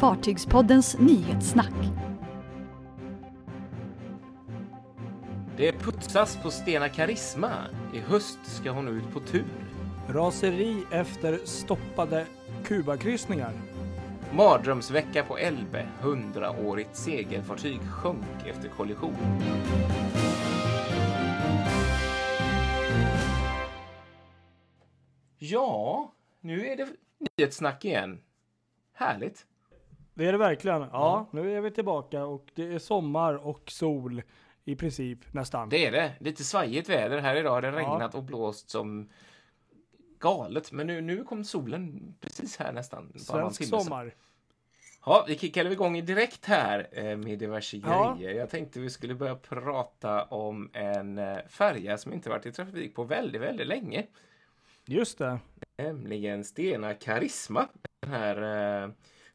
Fartygspoddens nyhetssnack. Det putsas på Stena Karisma. I höst ska hon ut på tur. Raseri efter stoppade Kubakryssningar. Mardrömsvecka på Elbe. Hundraårigt segelfartyg sjönk efter kollision. Ja, nu är det nyhetssnack igen. Härligt. Det är det verkligen. Ja, nu är vi tillbaka och det är sommar och sol i princip nästan. Det är det. Lite svajigt väder här idag. Det har Ja. regnat och blåst som galet. Men nu, nu kom solen precis här nästan. Svensk sommar. Ja, vi kickade igång direkt här eh, med diverse Ja. grejer. Jag tänkte vi skulle börja prata om en eh, färja som inte varit i trafik på väldigt, väldigt länge. Just det. Nämligen Stena Karisma. Den här eh,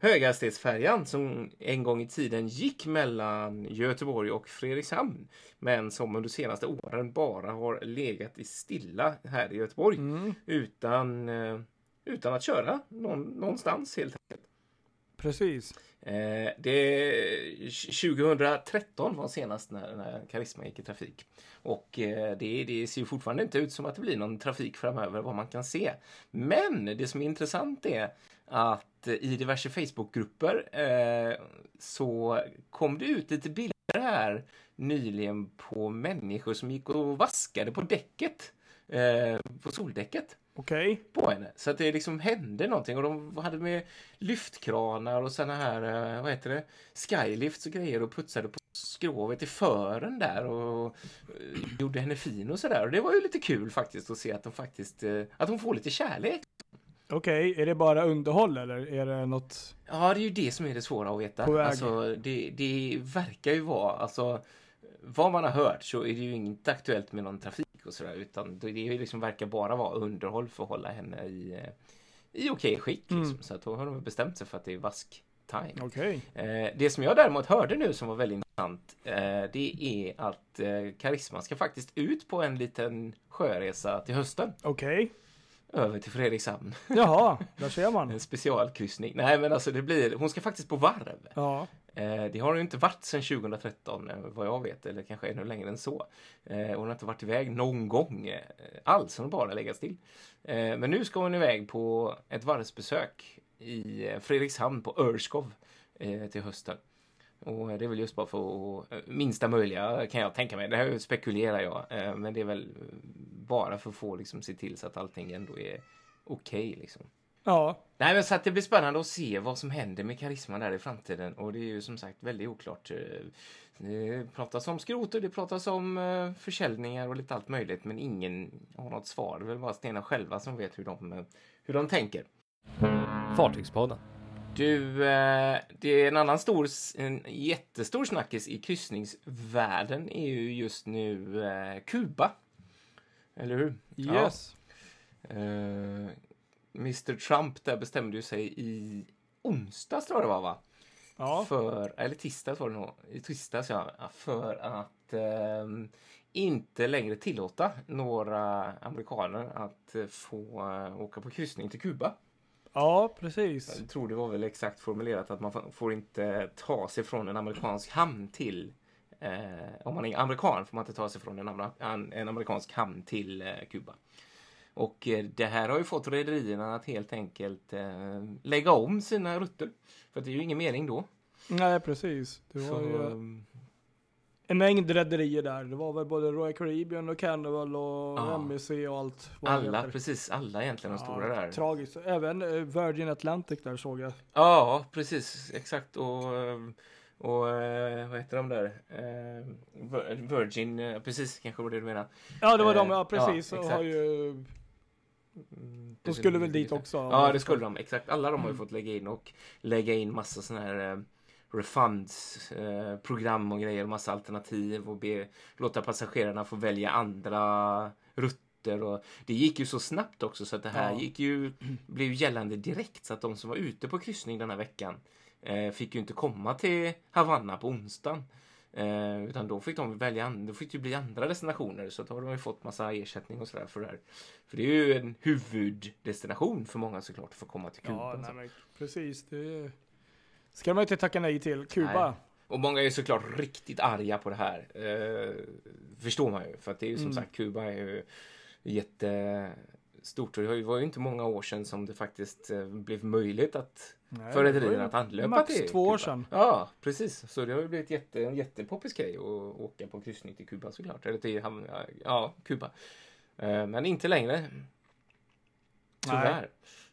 höghastighetsfärjan som en gång i tiden gick mellan Göteborg och Fredrikshamn. Men som under de senaste åren bara har legat i stilla här i Göteborg. Mm, Utan, eh, utan att köra någon, någonstans helt enkelt. precis. Eh, det, 2013 var senast när, när Karisma gick i trafik. Och eh, det, det ser fortfarande inte ut som att det blir någon trafik framöver vad man kan se. Men det som är intressant är att i diverse Facebookgrupper eh, så kom det ut lite bilder här nyligen på människor som gick och vaskade på däcket. Eh, på soldäcket Okej. på henne. Så att det liksom hände någonting och de hade med lyftkranar och såna här, eh, vad heter det, skylifts och grejer och putsade på skrovet i fören där och eh, gjorde henne fin och sådär. Och det var ju lite kul faktiskt att se att de faktiskt, eh, att hon får lite kärlek. Okej, är det bara underhåll eller är det något? Ja, det är ju det som är det svåra att veta. På väg. Alltså, det, det verkar ju vara, alltså, vad man har hört så är det ju inte aktuellt med någon trafik och sådär, utan det är liksom verkar bara vara underhåll för att hålla henne i, eh, i okej skick. Liksom. Mm. Så att då har de bestämt sig för att det är vask-time. Okej. Eh, det som jag däremot hörde nu som var väldigt intressant, eh, det är att eh, Karisma ska faktiskt ut på en liten sjöresa till hösten, Okej. Över till Fredrikshamn. Jaha, där ser man. En specialkryssning. Nej, men alltså det blir, hon ska faktiskt på varv. Ja. Eh, det har hon ju inte varit sedan 2013 eh, vad jag vet, eller kanske ännu längre än så. Eh, hon har inte varit iväg någon gång eh, alls, hon har bara legat still. Eh, men nu ska hon iväg på ett varvsbesök i eh, Fredrikshamn på Örskov till hösten. Och det är väl just bara för att, eh, minsta möjliga kan jag tänka mig. Det här spekulerar jag, eh, men det är väl bara för att få liksom se till så att allting ändå är okej liksom. Ja. Nej, men så att det blir spännande att se vad som händer med Karisma där i framtiden. Och det är ju som sagt väldigt oklart. Eh, Det pratas om skrot och det pratas om eh, försäljningar och lite allt möjligt. Men ingen har något svar. Det är väl bara Stena själva som vet hur de, eh, hur de tänker. Fartygspodden. Du, eh, det är en annan stor, en jättestor snackis i kryssningsvärlden är ju just nu eh, Kuba. Eller hur? Yes. Eh, Mr Trump där bestämde ju sig i onsdags tror jag det var va? Ja. För, eller tisdags var det nog. I tisdags ja. För att ehm, inte längre tillåta några amerikaner att eh, få eh, åka på kryssning till Kuba. Ja, precis. Jag tror det var väl exakt formulerat att man får- inte ta sig från en amerikansk hamn till eh, om man är amerikan får man inte ta sig från en, an- en amerikansk hamn till eh, Kuba. Och eh, det här har ju fått rederierna att helt enkelt eh, lägga om sina rutter. För det är ju ingen mening då. Nej, precis. Det var Så, ju ehm, en mängd rederier där. Det var väl både Royal Caribbean och Carnival och Ja. MSC och allt. alla, precis alla egentligen de stora där. Tragiskt. Även eh, Virgin Atlantic där såg jag. Ja, precis. Exakt. Och, eh, och eh, vad heter de där? Vir- Virgin, precis kanske var det du menar. Ja, det var de, ja precis. ja, har ju, Mm, de skulle väl dit också. Ja, det skulle de. Exakt. Alla de har ju fått lägga in och lägga in massa sådana här eh, refunds, eh, och grejer, massa alternativ och be, låta passagerarna få välja andra rutter. Och det gick ju så snabbt också så att det här Ja. gick ju, blev gällande direkt så att de som var ute på kryssning den här veckan eh, fick ju inte komma till Havanna på onsdagen. Eh, utan då fick de välja, då fick det bli andra destinationer så då har de ju fått massa ersättning och sådär för det här. För det är ju en huvuddestination för många såklart för att komma till Kuba. Ja, nej, precis. Det är, Ska man inte tacka nej till. Kuba. Nej. Och många är såklart riktigt arga på det här. Eh, förstår man ju. För att det är ju som Mm. sagt, Kuba är ju jättestort. Och det var ju inte många år sedan som det faktiskt eh, blev möjligt att Nej, för det rederierna att anlöpa Max till två år sedan. Ja, precis. Så det har ju blivit jätte, en jättepoppis grej att åka på kryssning till Kuba såklart. Eller till ja, Kuba. Eh, Men inte längre. Tyvärr. Nej,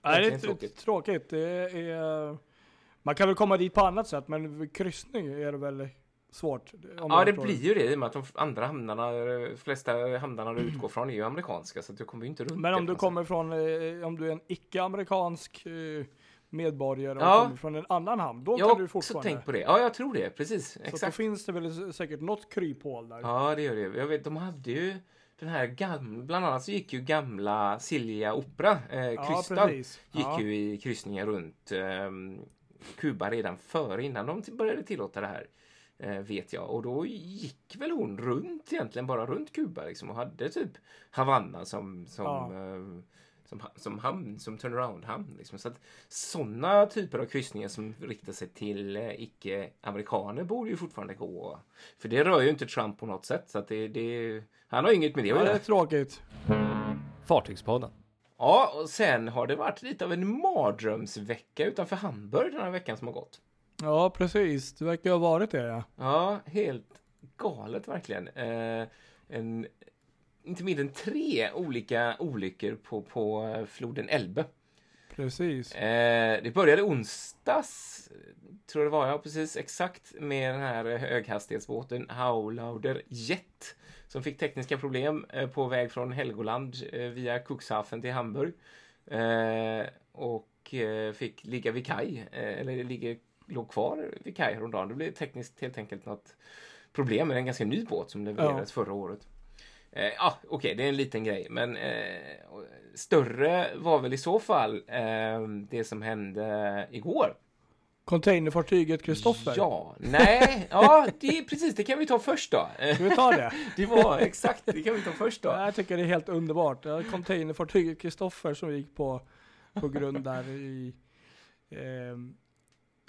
det Verkligen är tråkigt. tråkigt. Det är, man kan väl komma dit på annat sätt, men kryssning är det väl svårt. Ja, jag det blir ju det i och med att de andra hamnarna, de flesta hamnarna du utgår från är ju amerikanska så du kommer ju inte runt Men om du kommer från, eh, om du är en icke-amerikansk eh, medborgare och Ja. kommer från en annan hamn, då Jag kan har du också fortfarande. tänkt på det. Ja, jag tror det. Precis. Så att då Exakt. finns det väl säkert något kryphål där. Ja, det gör det. Jag vet, de hade ju den här gamla, bland annat så gick ju gamla Silja Opera, eh, Ja, Krystal, precis. gick Ja. ju i kryssningar runt eh, Kuba redan före, innan de började tillåta det här. Eh, vet jag. Och då gick väl hon runt egentligen, bara runt Kuba liksom och hade typ Havanna som, som, Ja. eh, som, som hamn, som turnaround-hamn. Liksom. Så att sådana typer av kryssningar som riktar sig till eh, icke-amerikaner borde ju fortfarande gå. För det rör ju inte Trump på något sätt. Så att det, det, han har ju inget med det att Ja, det göra. är tråkigt. Fartygspodden. Ja, och sen har det varit lite av en mardrömsvecka utanför Hamburg den här veckan som har gått. Ja, precis. Det verkar ha varit det, ja. Ja, helt galet verkligen. Eh, en, inte mindre än tre olika olyckor på, på floden Elbe. Precis. Eh, det började onsdags, tror det var, ja precis exakt, med den här höghastighetsbåten Haulauder Jet som fick tekniska problem eh, på väg från Helgoland eh, via Cuxhaven till Hamburg. Eh, och fick ligga vid kaj, eller ligga, låg kvar vid kaj häromdagen. Det blev tekniskt helt enkelt något problem med en ganska ny båt som levererades förra året. Eh, Ja, okej, det är en liten grej, men eh, större var väl i så fall eh, det som hände igår. Containerfartyget Kristoffer. Ja, nej, ja, det är precis, det kan vi ta först då. Eh, Ska vi ta det? Det var exakt, det kan vi ta först då. Jag tycker det är helt underbart. Containerfartyget Kristoffer som gick på, på grund där i... ehm,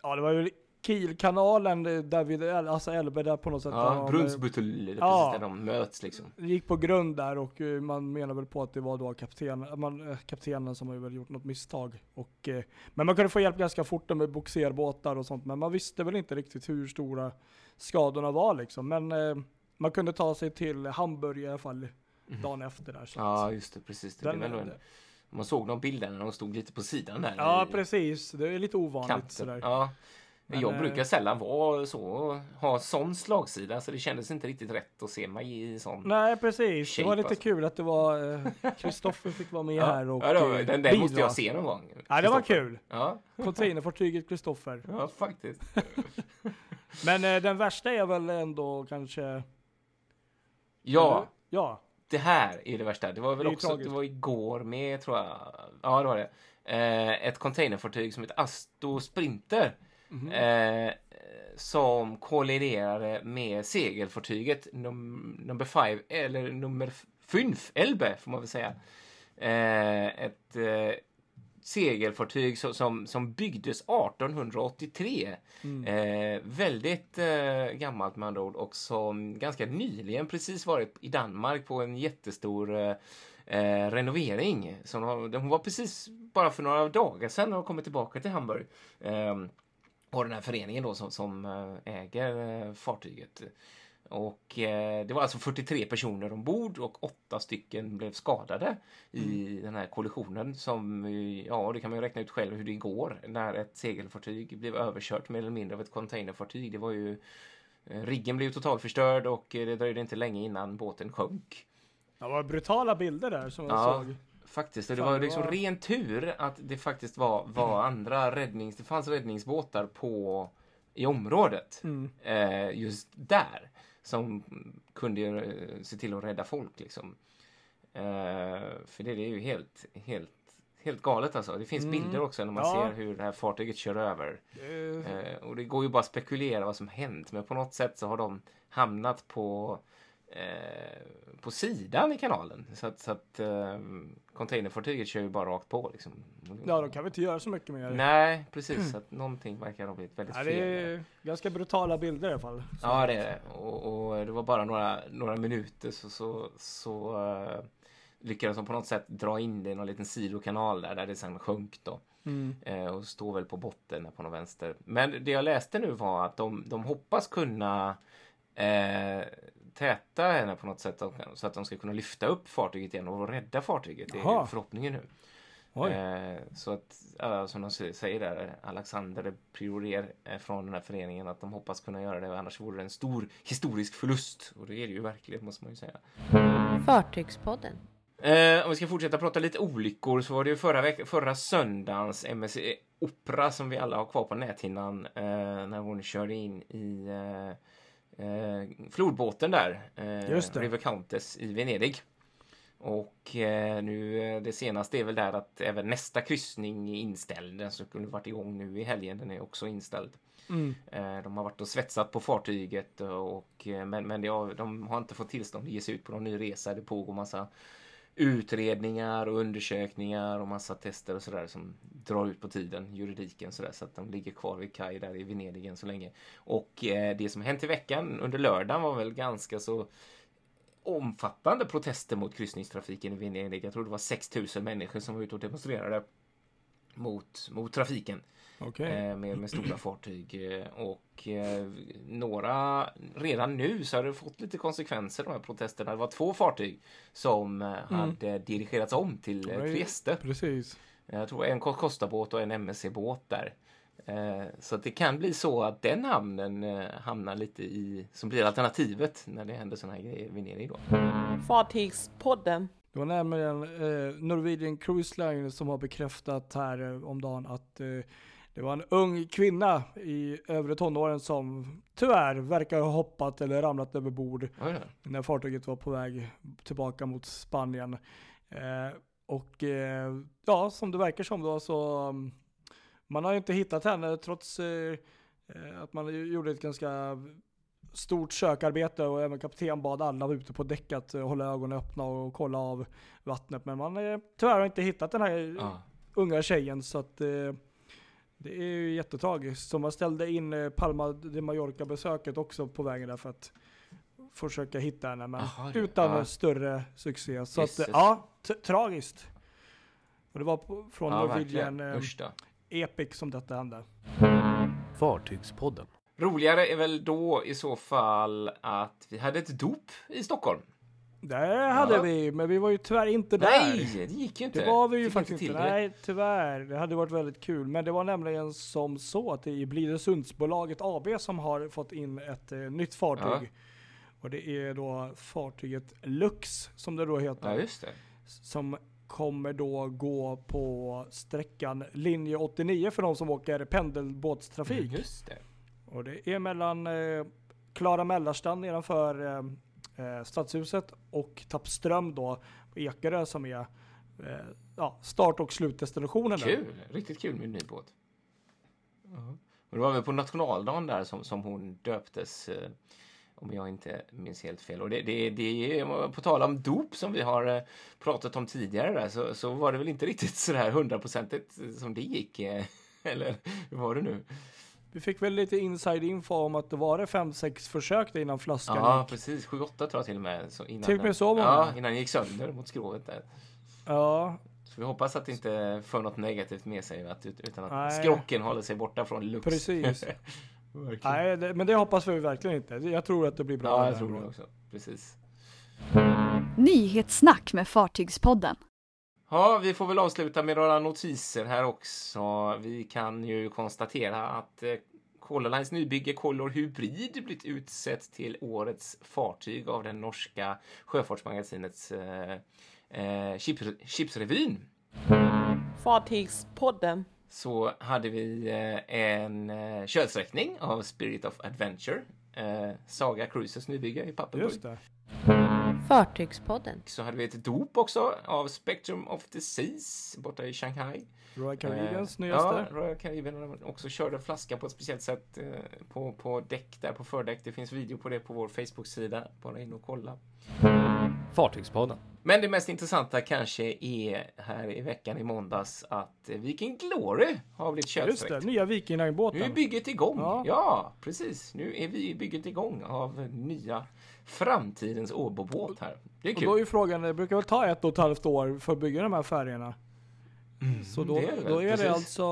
ja, det var ju Kielkanalen eh, där vid El- alltså Elbe där på något sätt. Ja, Brunnsbuttel, det är Ja. precis där de möts liksom. eh, gick på grund där och eh, man menar väl på att det var då kapten, man, eh, kaptenen som har väl gjort något misstag. Och, eh, men man kunde få hjälp ganska fort med boxerbåtar och sånt. Men man visste väl inte riktigt hur stora skadorna var liksom. Men eh, man kunde ta sig till Hamburg i alla fall dagen efter där. Så Ja, just det, precis. Det Den- blev man såg de bilderna när de stod lite på sidan där. Ja, precis. Det är lite ovanligt kanten. sådär. Ja. Men, jag eh, brukar sällan vara så, ha sån slagsida, så det kändes inte riktigt rätt att se mig i sån. Nej, precis. Det var Shape, lite alltså. kul att det var eh, Kristoffer fick vara med här och ja, det var, eh, den, den måste jag se någon gång. Ja, det var kul. Ja, Containerfartyget Kristoffer. ja, faktiskt. Men eh, den värsta är väl ändå kanske... Ja, Ja. det här är det värsta. Det var Det väl ju också, tragiskt. det var igår med, tror jag. Ja, det var det. Eh, ett containerfartyg som heter Asto Sprinter. Mhm. Eh, som kolliderade med segelfartyget num number five, eller nummer fünf, Elbe får man väl säga. Eh, ett eh, segelfartyg som, som, som byggdes 1883. Mm. Eh, väldigt eh, gammalt med andra ord och som ganska nyligen precis varit i Danmark på en jättestor eh, eh, renovering. Som har, hon var precis bara för några dagar sedan och kommit tillbaka till Hamburg. Och den här föreningen då som, som eh, äger eh, fartyget. Och eh, det var alltså 43 personer ombord och åtta stycken blev skadade i den här kollisionen som, ja det kan man ju räkna ut själv hur det går när ett segelfartyg blev överkört mer eller mindre av ett containerfartyg. Det var ju, eh, riggen blev totalt förstörd och det dröjde inte länge innan båten sjönk. Det var brutala bilder där som jag Ja. såg. Faktiskt, och det var liksom ren tur att det faktiskt var, var andra räddnings... Det fanns räddningsbåtar på, i området. Mm. eh, just där som kunde eh, se till att rädda folk liksom. Eh, för det, är ju helt, helt, helt galet alltså. Det finns Mm. bilder också när man Ja. ser hur det här fartyget kör över. Eh, Eh, och det går ju bara att spekulera vad som hänt, men på något sätt så har de hamnat på på sidan i kanalen. Så att, så att eh, containerfartyget kör ju bara rakt på. Liksom. Ja, de kan väl inte göra så mycket mer. Nej, precis. Så att någonting verkar ha blivit väldigt Ja, fel. det är ganska brutala bilder i alla fall. Ja, det är det. Och, och det var bara några, några minuter så, så, så eh, lyckades de på något sätt dra in det i någon liten sidokanal där, där det sen sjönk då. Mm. Eh, och står väl på botten på någon vänster. Men det jag läste nu var att de, de hoppas kunna eh, täta henne på något sätt och- så att de ska kunna lyfta upp fartyget igen och rädda fartyget. Det är Jaha. förhoppningen nu. Oj. Eh, så att, som de säger där, Alexander Priorier eh, från den här föreningen, att de hoppas kunna göra det. Annars vore det en stor historisk förlust. Och det är det ju verkligen, måste man ju säga. Fartygspodden. Eh, om vi ska fortsätta prata lite olyckor så var det ju förra, veck- förra söndagens MSC Opera som vi alla har kvar på näthinnan eh, när hon körde in i eh, flodbåten där, eh. River Countess i Venedig. Och eh, nu eh, det senaste är väl där att även nästa kryssning är inställd. Den som skulle varit igång nu i helgen, den är också inställd. Mm. Eh, De har varit och svetsat på fartyget och, eh, men, men har, de har inte fått tillstånd att ge sig ut på någon ny resa. Det pågår massa utredningar och undersökningar och massa tester och sådär som drar ut på tiden, juridiken sådär så att de ligger kvar vid kaj där i Venedig än så länge. Och eh, det som hänt i veckan under lördagen var väl ganska så omfattande protester mot kryssningstrafiken i Venedig. Jag tror det var 6000 människor som var ute och demonstrerade mot, mot trafiken Okej. eh, med, med stora fartyg. eh, Och eh, några, redan nu så har det fått lite konsekvenser de här protesterna. Det var två fartyg som eh, hade dirigerats om till Oj. Trieste. Precis. Jag tror en Costa-båt och en MSC-båt där. Så att det kan bli så att den hamnen hamnar lite i, som blir alternativet när det händer sådana här grejer i Venedig då. Fartygspodden. Det var nämligen eh, Norwegian Cruise Line som har bekräftat här eh, om dagen att eh, det var en ung kvinna i övre tonåren som tyvärr verkar ha hoppat eller ramlat över bord Oj när fartyget var på väg tillbaka mot Spanien. Eh, och eh, ja, som det verkar som då så um, man har ju inte hittat henne trots eh, eh, att man gjorde ett ganska stort sökarbete och även kapten bad alla ute på däck att eh, hålla ögonen öppna och kolla av vattnet. Men man eh, tyvärr har inte hittat den här Ja. unga tjejen så att eh, det är ju jättetragiskt. Så man ställde in eh, Palma de Mallorca besöket också på vägen där för att försöka hitta henne men det- utan ja. större succé. Så att Jösses. eh, ja, tragiskt. Och det var på, från Ja, Norwegian eh. Epic som detta hände. Fartygspodden. Roligare är väl då i så fall att vi hade ett dop i Stockholm. Det hade Ja. vi, men vi var ju tyvärr inte där. Nej, det gick ju inte. Det var vi ju Fick faktiskt inte. Nej, tyvärr. Det hade varit väldigt kul. Men det var nämligen som så att det är Blidösundsbolaget AB som har fått in ett eh, nytt fartyg. Ja. Och det är då fartyget Lux, som det då heter. Ja, just det. Som kommer då gå på sträckan linje 89 för de som åker pendelbåtstrafik. Just det. Och det är mellan eh, Klara Mälarstan nedanför eh, eh, Stadshuset och Tappström då på Ekerö som är eh, ja, start och slutdestinationen. där. Kul. Riktigt kul med en ny båt. Och det var väl på nationaldagen där som, som hon döptes. Eh, om jag inte minns helt fel. Och det, det, det är på tal om dop som vi har eh, pratat om tidigare där, så, så var det väl inte riktigt sådär hundraprocentigt som det gick. eh, Eller hur var det nu? Vi fick väl lite inside info om att det var det fem sex försök där innan flaskan Ja, gick. precis. 7-8 tror jag till och med. Så innan Till och med så många? Ja, innan den gick sönder mot skrovet där. Ja, Så vi hoppas att det inte för något negativt med sig, att, utan att Nej. skrocken håller sig borta från Lux. precis. Nej, det, men det hoppas vi verkligen inte. Jag tror att det blir bra. Ja, jag tror det också. Precis. Nyhetssnack med Fartygspodden. Ja, vi får väl avsluta med några notiser här också. Vi kan ju konstatera att eh, Color Lines nybygge Color Hybrid blivit utsett till årets fartyg av den norska sjöfartsmagasinets eh, eh, Chips, Chipsrevyn. Fartygspodden. så hade vi eh, en kölsträckning av Spirit of Adventure. Eh, Saga Cruises nybygge i det. Fartygspodden. Så hade vi ett dop också av Spectrum of the Seas borta i Shanghai. Royal Caribbeans Eh, nyaste. Ja, Royal Caribbean har också körde flaska på ett speciellt sätt eh, på, på däck där på fördäck. Det finns video på det på vår Facebook-sida. Bara in och kolla. Fartygspodden. Men det mest intressanta kanske är här i veckan i måndags att Viking Glory har blivit Just köpsträckt. det, nya Viking Nu är bygget igång. Ja. Ja. precis. Nu är vi bygget igång av nya framtidens Åbobåt här. Det är Och då är kul. ju frågan, det brukar väl ta ett och ett halvt år för att bygga de här färgerna? Så då, Mm, det är det då är det alltså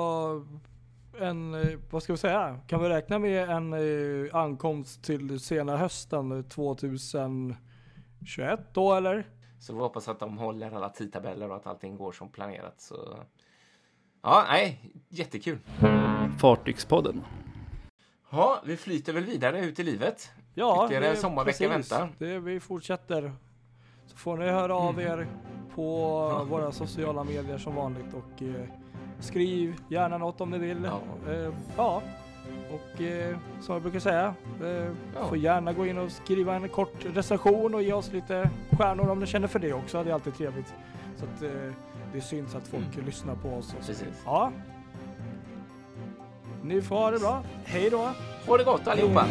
en, vad ska vi säga, kan vi räkna med en eh, ankomst till sena hösten 2021 då eller? Så vi hoppas att de håller alla tidtabeller och att allting går som planerat. Så... Ja, nej, jättekul. Fartygspodden. Ja, vi flyter väl vidare ut i livet. Ja, Ytterligare sommarvecka väntar. Det, vi fortsätter. Så får ni höra av Mm. er på våra sociala medier som vanligt och eh, skriv gärna något om ni vill. Ja. Eh, ja. Och eh, som jag brukar säga, eh, Ja. får gärna gå in och skriva en kort recension och ge oss lite stjärnor om ni känner för det också. Det är alltid trevligt. Så att eh, det syns att folk Mm. lyssnar på oss. Precis. Ja. Ni får ha det bra. Hej då! Ha det gott allihopa!